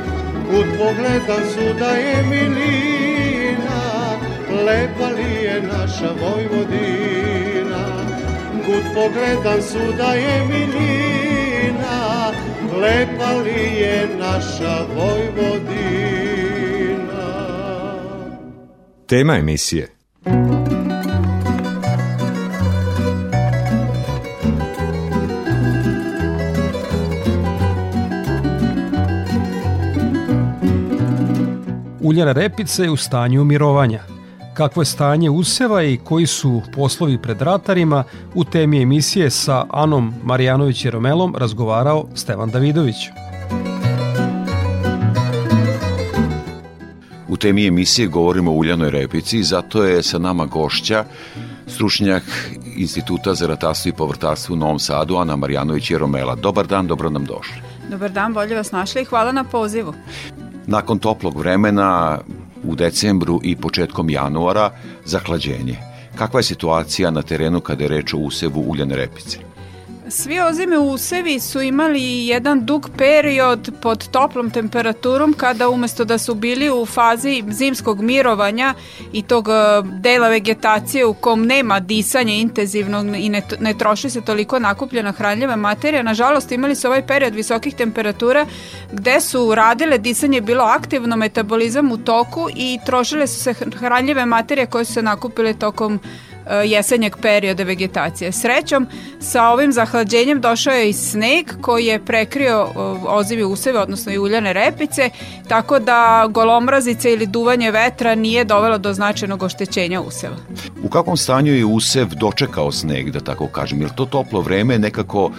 Kud pogledam suda je milina, lepa li je naša Vojvodina. Kud pogledam suda je milina, lepa li je naša Vojvodina. Tema emisije Uljana repica je u stanju umirovanja. Kakvo je stanje useva i koji su poslovi pred ratarima, u temi emisije sa Anom Marijanović Romelom razgovarao Stevan Davidović. U temi emisije govorimo o uljanoj repici i zato je sa nama gošća stručnjak Instituta za ratarstvo i povrtarstvo u Novom Sadu, Ana Marjanović i Romela. Dobar dan, dobro nam došli. Dobar dan, bolje vas našli i hvala na pozivu. Nakon toplog vremena u decembru i početkom januara zahlađenje. Kakva je situacija na terenu kada je reč o usevu uljane repice? Svi ozime usevi su imali jedan dug period pod toplom temperaturom kada umesto da su bili u fazi zimskog mirovanja i tog e, dela vegetacije u kom nema disanja intenzivnog i ne, ne troši se toliko nakupljena hranljiva materija, nažalost imali su ovaj period visokih temperatura gde su radile disanje bilo aktivno, metabolizam u toku i trošile su se hranljive materije koje su se nakupile tokom E, jesenjeg perioda vegetacije. Srećom, sa ovim zahlađenjem došao je i sneg koji je prekrio e, ozivi useve, odnosno i uljane repice, tako da golomrazice ili duvanje vetra nije dovelo do značajnog oštećenja useva. U kakvom stanju je usev dočekao sneg, da tako kažem? Jer to toplo vreme nekako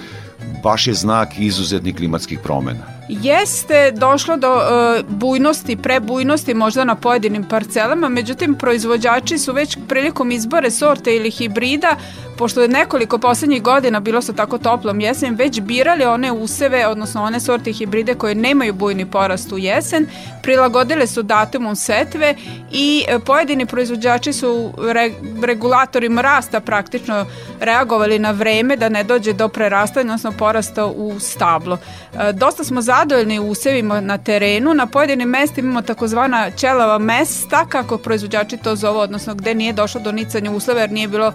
baš je znak izuzetnih klimatskih promena? Jeste došlo do uh, bujnosti, prebujnosti možda na pojedinim parcelama, međutim proizvođači su već prilikom izbore sorte ili hibrida, pošto je nekoliko poslednjih godina bilo sa tako toplom jesen, već birali one useve, odnosno one sorte hibride koje nemaju bujni porast u jesen, prilagodile su datumom setve i uh, pojedini proizvođači su re, regulatorima rasta praktično reagovali na vreme da ne dođe do prerastanja, odnosno porasta u stablo. Uh, dosta smo za zadovoljni usevima na terenu. Na pojedinim mestima imamo takozvana ćelava mesta, kako proizvođači to zovu, odnosno gde nije došlo do nicanja uslova jer nije bilo uh,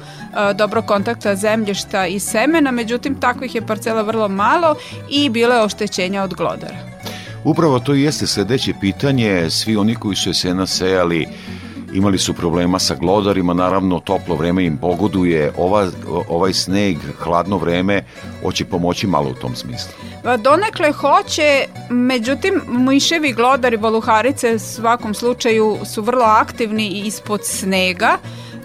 dobro kontakta zemljišta i semena, međutim takvih je parcela vrlo malo i bilo je oštećenja od glodara. Upravo to jeste sledeće pitanje. Svi oni koji su jesena sejali imali su problema sa glodarima, naravno toplo vreme im pogoduje, Ova, ovaj sneg, hladno vreme, hoće pomoći malo u tom smislu. Pa donekle hoće, međutim miševi, glodari, voluharice u svakom slučaju su vrlo aktivni ispod snega,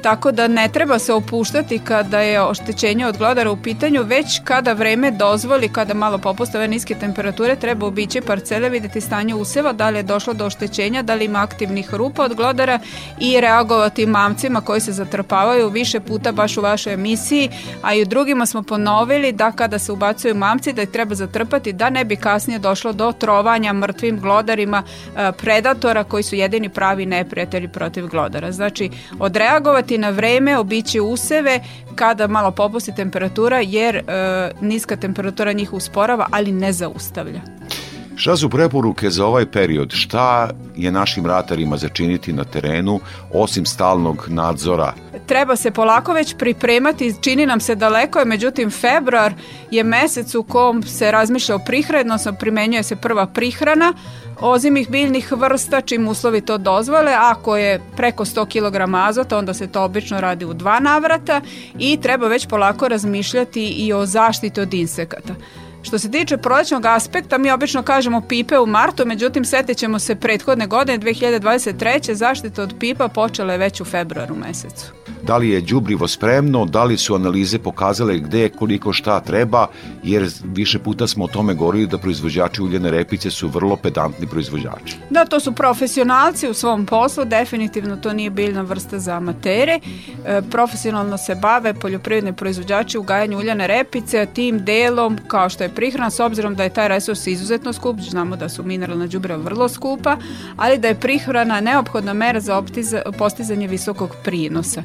Tako da ne treba se opuštati kada je oštećenje od glodara u pitanju, već kada vreme dozvoli, kada malo popustave niske temperature, treba obići parcele, videti stanje useva, da li je došlo do oštećenja, da li ima aktivnih rupa od glodara i reagovati mamcima koji se zatrpavaju više puta baš u vašoj emisiji, a i u drugima smo ponovili da kada se ubacuju mamci da ih treba zatrpati da ne bi kasnije došlo do trovanja mrtvim glodarima e, predatora koji su jedini pravi neprijatelji protiv glodara. Znači, odreagovati čekati na vreme, obići useve kada malo popusti temperatura jer e, niska temperatura njih usporava, ali ne zaustavlja. Šta su preporuke za ovaj period? Šta je našim ratarima začiniti na terenu osim stalnog nadzora? Treba se polako već pripremati, čini nam se daleko je, međutim februar je mesec u kom se razmišlja o prihrani, odnosno primenjuje se prva prihrana, ozimih biljnih vrsta, čim uslovi to dozvole, ako je preko 100 kg azota, onda se to obično radi u dva navrata i treba već polako razmišljati i o zaštiti od insekata. Što se tiče prolećnog aspekta, mi obično kažemo pipe u martu, međutim setit ćemo se prethodne godine, 2023. zaštita od pipa počela je već u februaru mesecu. Da li je đubrivo spremno, da li su analize pokazale gde, koliko šta treba, jer više puta smo o tome govorili da proizvođači uljene repice su vrlo pedantni proizvođači. Da, to su profesionalci u svom poslu, definitivno to nije biljna vrsta za amatere. E, profesionalno se bave poljoprivredni proizvođači u gajanju uljane repice, a tim delom, kao što je prihrana, s obzirom da je taj resurs izuzetno skup, znamo da su mineralna đubriva vrlo skupa, ali da je prihrana neophodna mera za optiza, postizanje visokog prinosa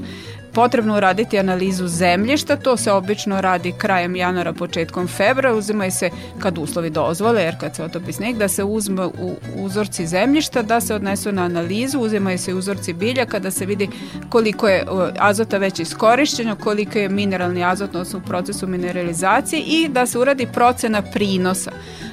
potrebno uraditi analizu zemljišta, to se obično radi krajem januara, početkom febra, uzimaju se kad uslovi dozvole, jer kad se otopi sneg, da se uzme u uzorci zemljišta, da se odnesu na analizu, uzimaju se uzorci bilja, kada se vidi koliko je azota već iskorišćeno, koliko je mineralni azot, odnosno u procesu mineralizacije i da se uradi procena prinosa.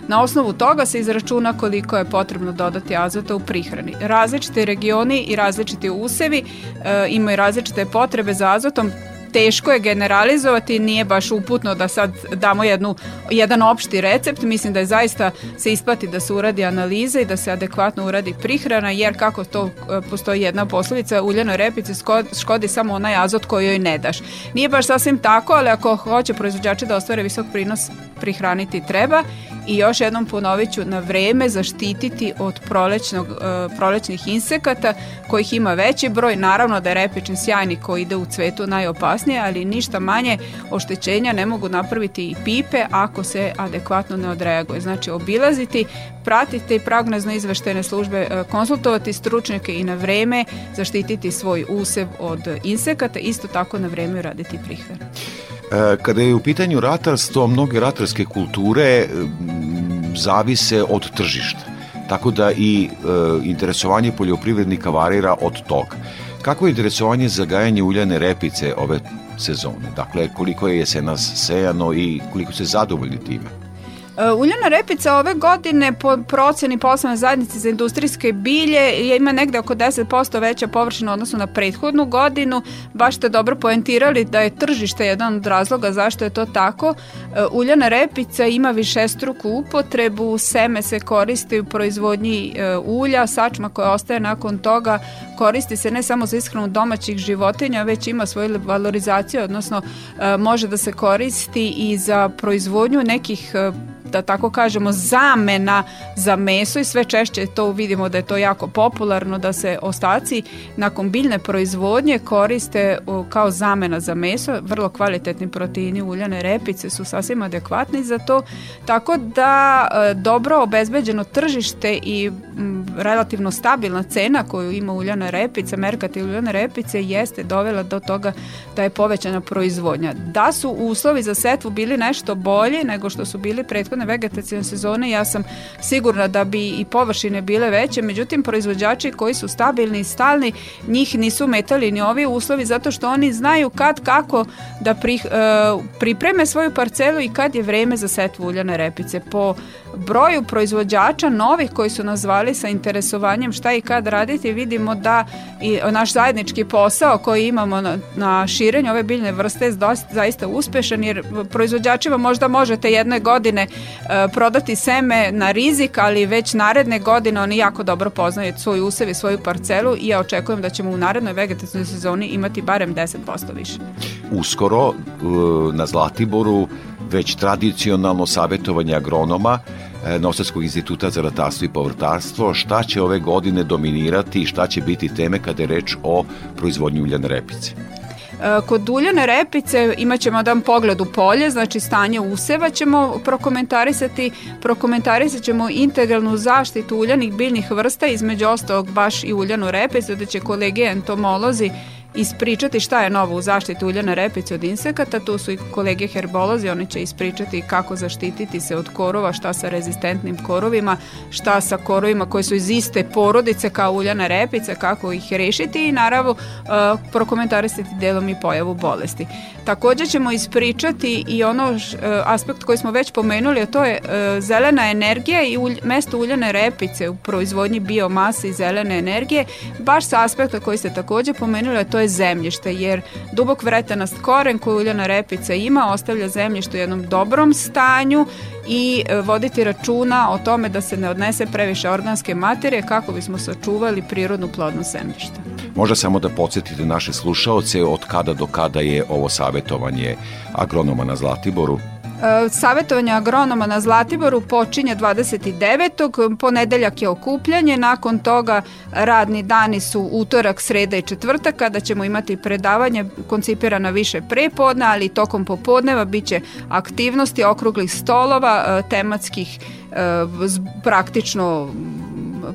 Na osnovu toga se izračuna koliko je potrebno dodati azota u prihrani. Različite regioni i različiti usevi e, imaju različite potrebe za azotom, teško je generalizovati, nije baš uputno da sad damo jednu, jedan opšti recept, mislim da je zaista se isplati da se uradi analiza i da se adekvatno uradi prihrana, jer kako to e, postoji jedna poslovica, uljanoj repici škodi samo onaj azot koji joj ne daš. Nije baš sasvim tako, ali ako hoće proizvođači da ostvare visok prinos, prihraniti treba. I još jednom ponovit ću na vreme zaštititi od prolećnog, uh, prolećnih insekata kojih ima veći broj, naravno da je repičin sjajni koji ide u cvetu najopasnije, ali ništa manje oštećenja ne mogu napraviti i pipe ako se adekvatno ne odreaguje. Znači obilaziti, pratiti pragnazno izveštene službe, uh, konsultovati stručnjake i na vreme zaštititi svoj usev od insekata, isto tako na vreme raditi prihranu. E, kada je u pitanju ratarstvo, mnoge ratarske kulture zavise od tržišta. Tako da i e, interesovanje poljoprivrednika varira od toga. Kako je interesovanje za gajanje uljane repice ove sezone? Dakle, koliko je jesenas sejano i koliko se zadovoljni time? Uh, uljana repica ove godine po proceni poslovne zajednice za industrijske bilje ima negde oko 10% veća površina odnosno na prethodnu godinu. Baš ste dobro poentirali da je tržište jedan od razloga zašto je to tako. Uh, uljana repica ima višestruku upotrebu, seme se koristi u proizvodnji uh, ulja, sačma koja ostaje nakon toga koristi se ne samo za ishranu domaćih životinja, već ima svoju valorizaciju, odnosno može da se koristi i za proizvodnju nekih da tako kažemo zamena za meso i sve češće to vidimo da je to jako popularno da se ostaci nakon biljne proizvodnje koriste kao zamena za meso, vrlo kvalitetni proteini uljane repice su sasvim adekvatni za to, tako da e, dobro obezbeđeno tržište i relativno stabilna cena koju ima uljana repica, merkati uljane repice jeste dovela do toga da je povećana proizvodnja. Da su uslovi za setvu bili nešto bolji nego što su bili prethodne vegetacijne sezone ja sam sigurna da bi i površine bile veće, međutim proizvođači koji su stabilni i stalni, njih nisu metali ni ovi uslovi zato što oni znaju kad kako da pri, uh, pripreme svoju parcelu i kad je vreme za setvu uljane repice. Po broju proizvođača novih koji su nazvali sa interesovanjem šta i kad raditi, vidimo da i naš zajednički posao koji imamo na, na širenju ove biljne vrste je zaista uspešan jer proizvođačima možda možete jedne godine e, prodati seme na rizik, ali već naredne godine oni jako dobro poznaju svoj usev i svoju parcelu i ja očekujem da ćemo u narednoj vegetacijnoj sezoni imati barem 10% više. Uskoro e, na Zlatiboru već tradicionalno savjetovanje agronoma e, Novosadskog instituta za ratarstvo i povrtarstvo, šta će ove godine dominirati i šta će biti teme kada je reč o proizvodnji uljane repice? E, kod uljane repice imat ćemo jedan pogled u polje, znači stanje useva ćemo prokomentarisati, prokomentarisat ćemo integralnu zaštitu uljanih biljnih vrsta, između ostalog baš i uljanu repicu, da će kolege entomolozi ispričati šta je novo u zaštiti uljane repice od insekata, tu su i kolege herbolozi, oni će ispričati kako zaštititi se od korova, šta sa rezistentnim korovima, šta sa korovima koji su iz iste porodice kao uljana repica, kako ih rešiti i naravno uh, prokomentarisati delom i pojavu bolesti. Takođe ćemo ispričati i ono uh, aspekt koji smo već pomenuli, a to je uh, zelena energija i ulj, mesto uljane repice u proizvodnji biomase i zelene energije, baš sa aspekta koji ste takođe pomenuli, a to je zemljište, jer dubok vretenast koren koju uljana repica ima ostavlja zemljište u jednom dobrom stanju i e, voditi računa o tome da se ne odnese previše organske materije kako bismo sačuvali prirodnu plodnost zemljišta. Možda samo da podsjetite naše slušaoce od kada do kada je ovo savjetovanje agronoma na Zlatiboru? E, Savetovanje agronoma na Zlatiboru počinje 29. Ponedeljak je okupljanje, nakon toga radni dani su utorak, sreda i četvrtak kada ćemo imati predavanje koncipirana više prepodne, ali tokom popodneva biće aktivnosti okruglih stolova, e, tematskih e, praktično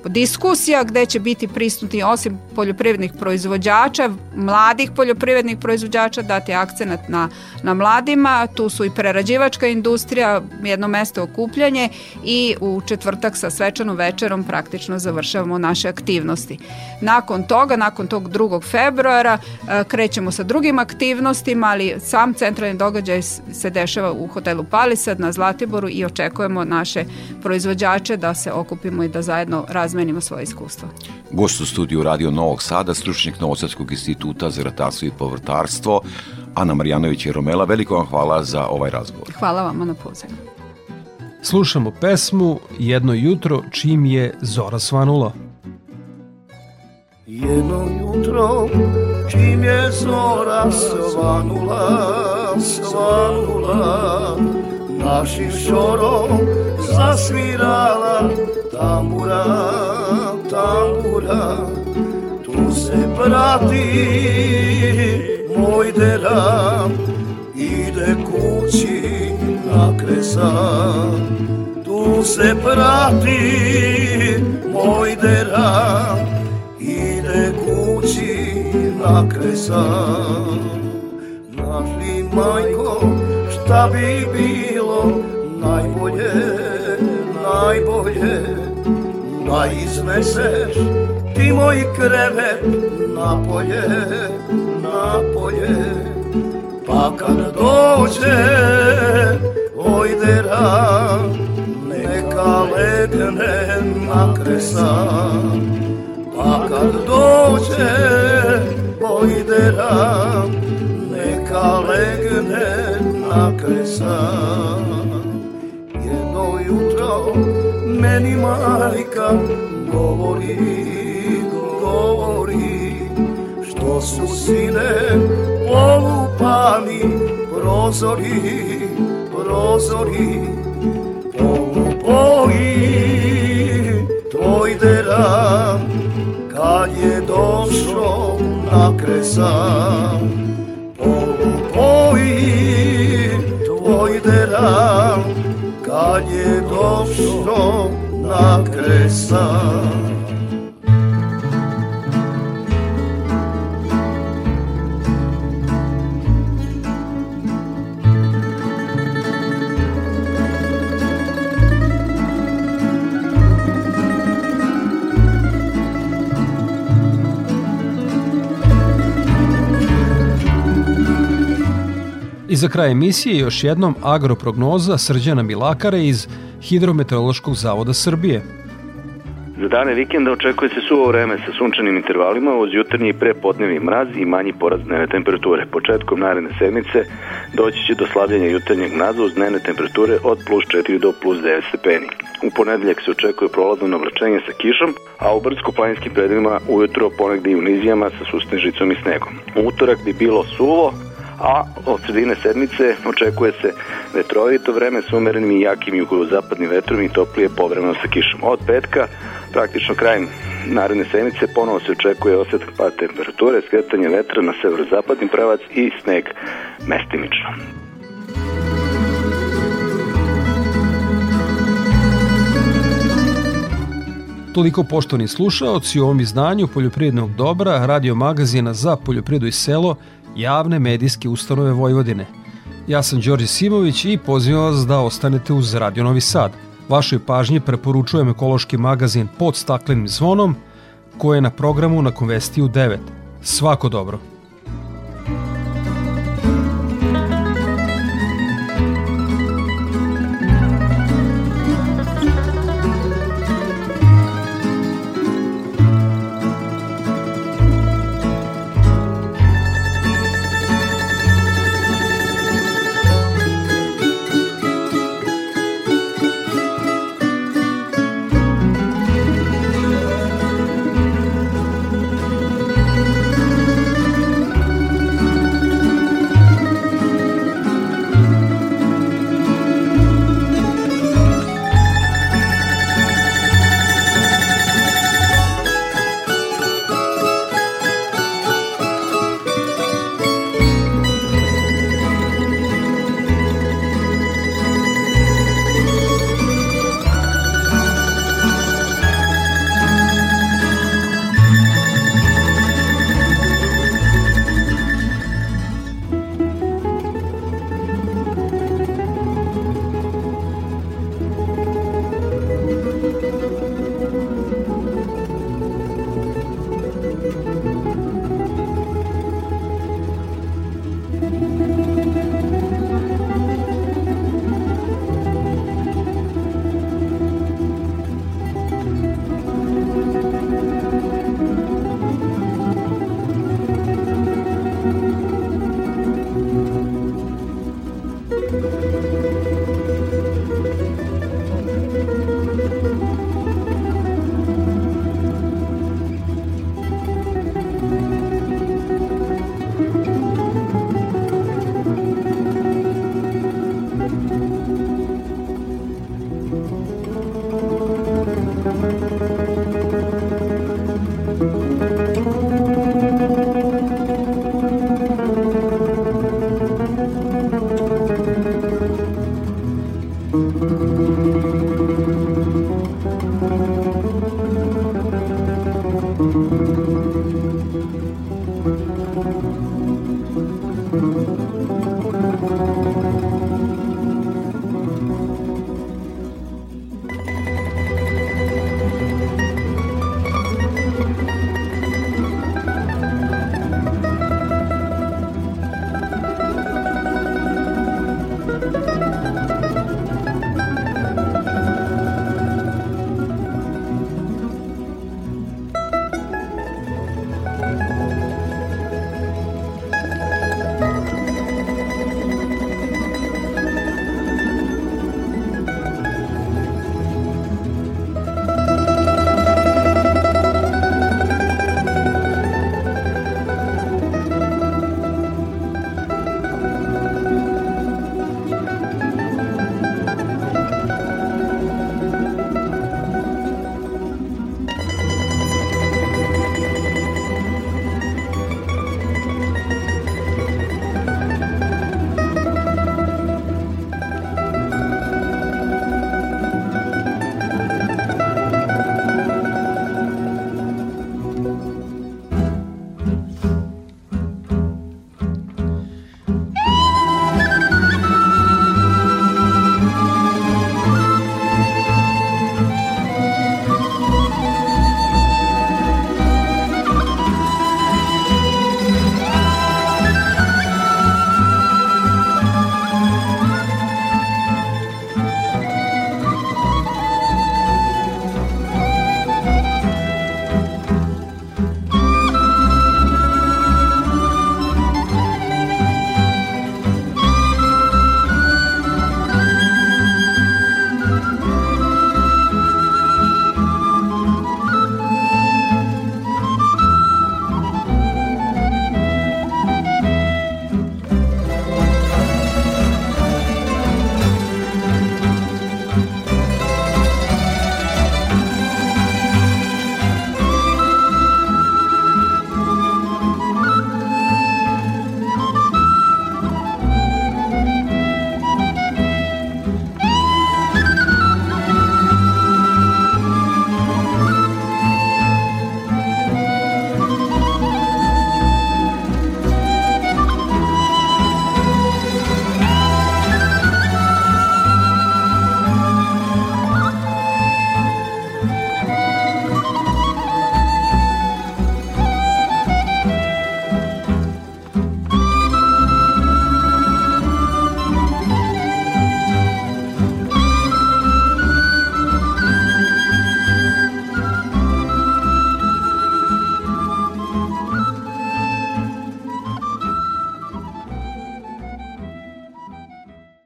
diskusija gde će biti prisutni osim poljoprivrednih proizvođača, mladih poljoprivrednih proizvođača, dati akcenat na, na mladima, tu su i prerađivačka industrija, jedno mesto okupljanje i u četvrtak sa svečanom večerom praktično završavamo naše aktivnosti. Nakon toga, nakon tog 2. februara e, krećemo sa drugim aktivnostima, ali sam centralni događaj se dešava u hotelu Palisad na Zlatiboru i očekujemo naše proizvođače da se okupimo i da zajedno razmenimo svoje iskustvo. Gost u studiju Radio Novog Sada, stručnik Novosadskog instituta za ratarstvo i povrtarstvo, Ana Marjanović i Romela. Veliko vam hvala za ovaj razgovor. Hvala vama na pozivu. Slušamo pesmu Jedno jutro čim je zora svanula. Jedno jutro čim je zora svanula, svanula, našim šorom zasvirala tambura, tambura, tu se prati moj deram, ide kući na kresan. Tu se prati moj deram, ide kući na kresan. Našli majko, šta bi bilo najbolje, najbolje. Da izneseš ti moj krevet napolje, napolje. Pa kad dođe ojdera Neka legne na kresan Pa kad dođe ojdera Legne na kresan Jedno jutro meni majka govori, govori Što su sine polupani prozori, prozori. Polupoji tvoj deram kad je došao na kresan tvoj deram kad je došao na kresan za kraj emisije još jednom agroprognoza Srđana Milakara iz Hidrometeorološkog zavoda Srbije. Za dane vikenda očekuje se suvo vreme sa sunčanim intervalima uz jutarnji i prepodnevni mraz i manji porast dnevne temperature. Početkom naredne sedmice doći će do slavljenja jutarnjeg mraza uz dnevne temperature od plus 4 do plus 9 stepeni. U ponedeljak se očekuje prolazno navlačenje sa kišom, a u brdsko-planinskim predelima ujutro ponegde i u nizijama sa susnežicom i snegom. U utorak bi bilo suvo, a od sredine sedmice očekuje se vetrovito vreme s umerenim i jakim jugozapadnim vetrom i toplije povremeno sa kišom. Od petka, praktično krajem naredne sedmice, ponovo se očekuje osjetak pad temperature, skretanje vetra na severozapadni pravac i sneg mestimično. Toliko poštovani slušaoci u ovom izdanju Poljoprivrednog dobra, radio magazina za poljoprivredu i selo, javne medijske ustanove Vojvodine. Ja sam Đorđe Simović i pozivam vas da ostanete uz Radio Novi Sad. Vašoj pažnji preporučujem ekološki magazin pod staklenim zvonom, koje je na programu na Konvestiju 9. Svako dobro!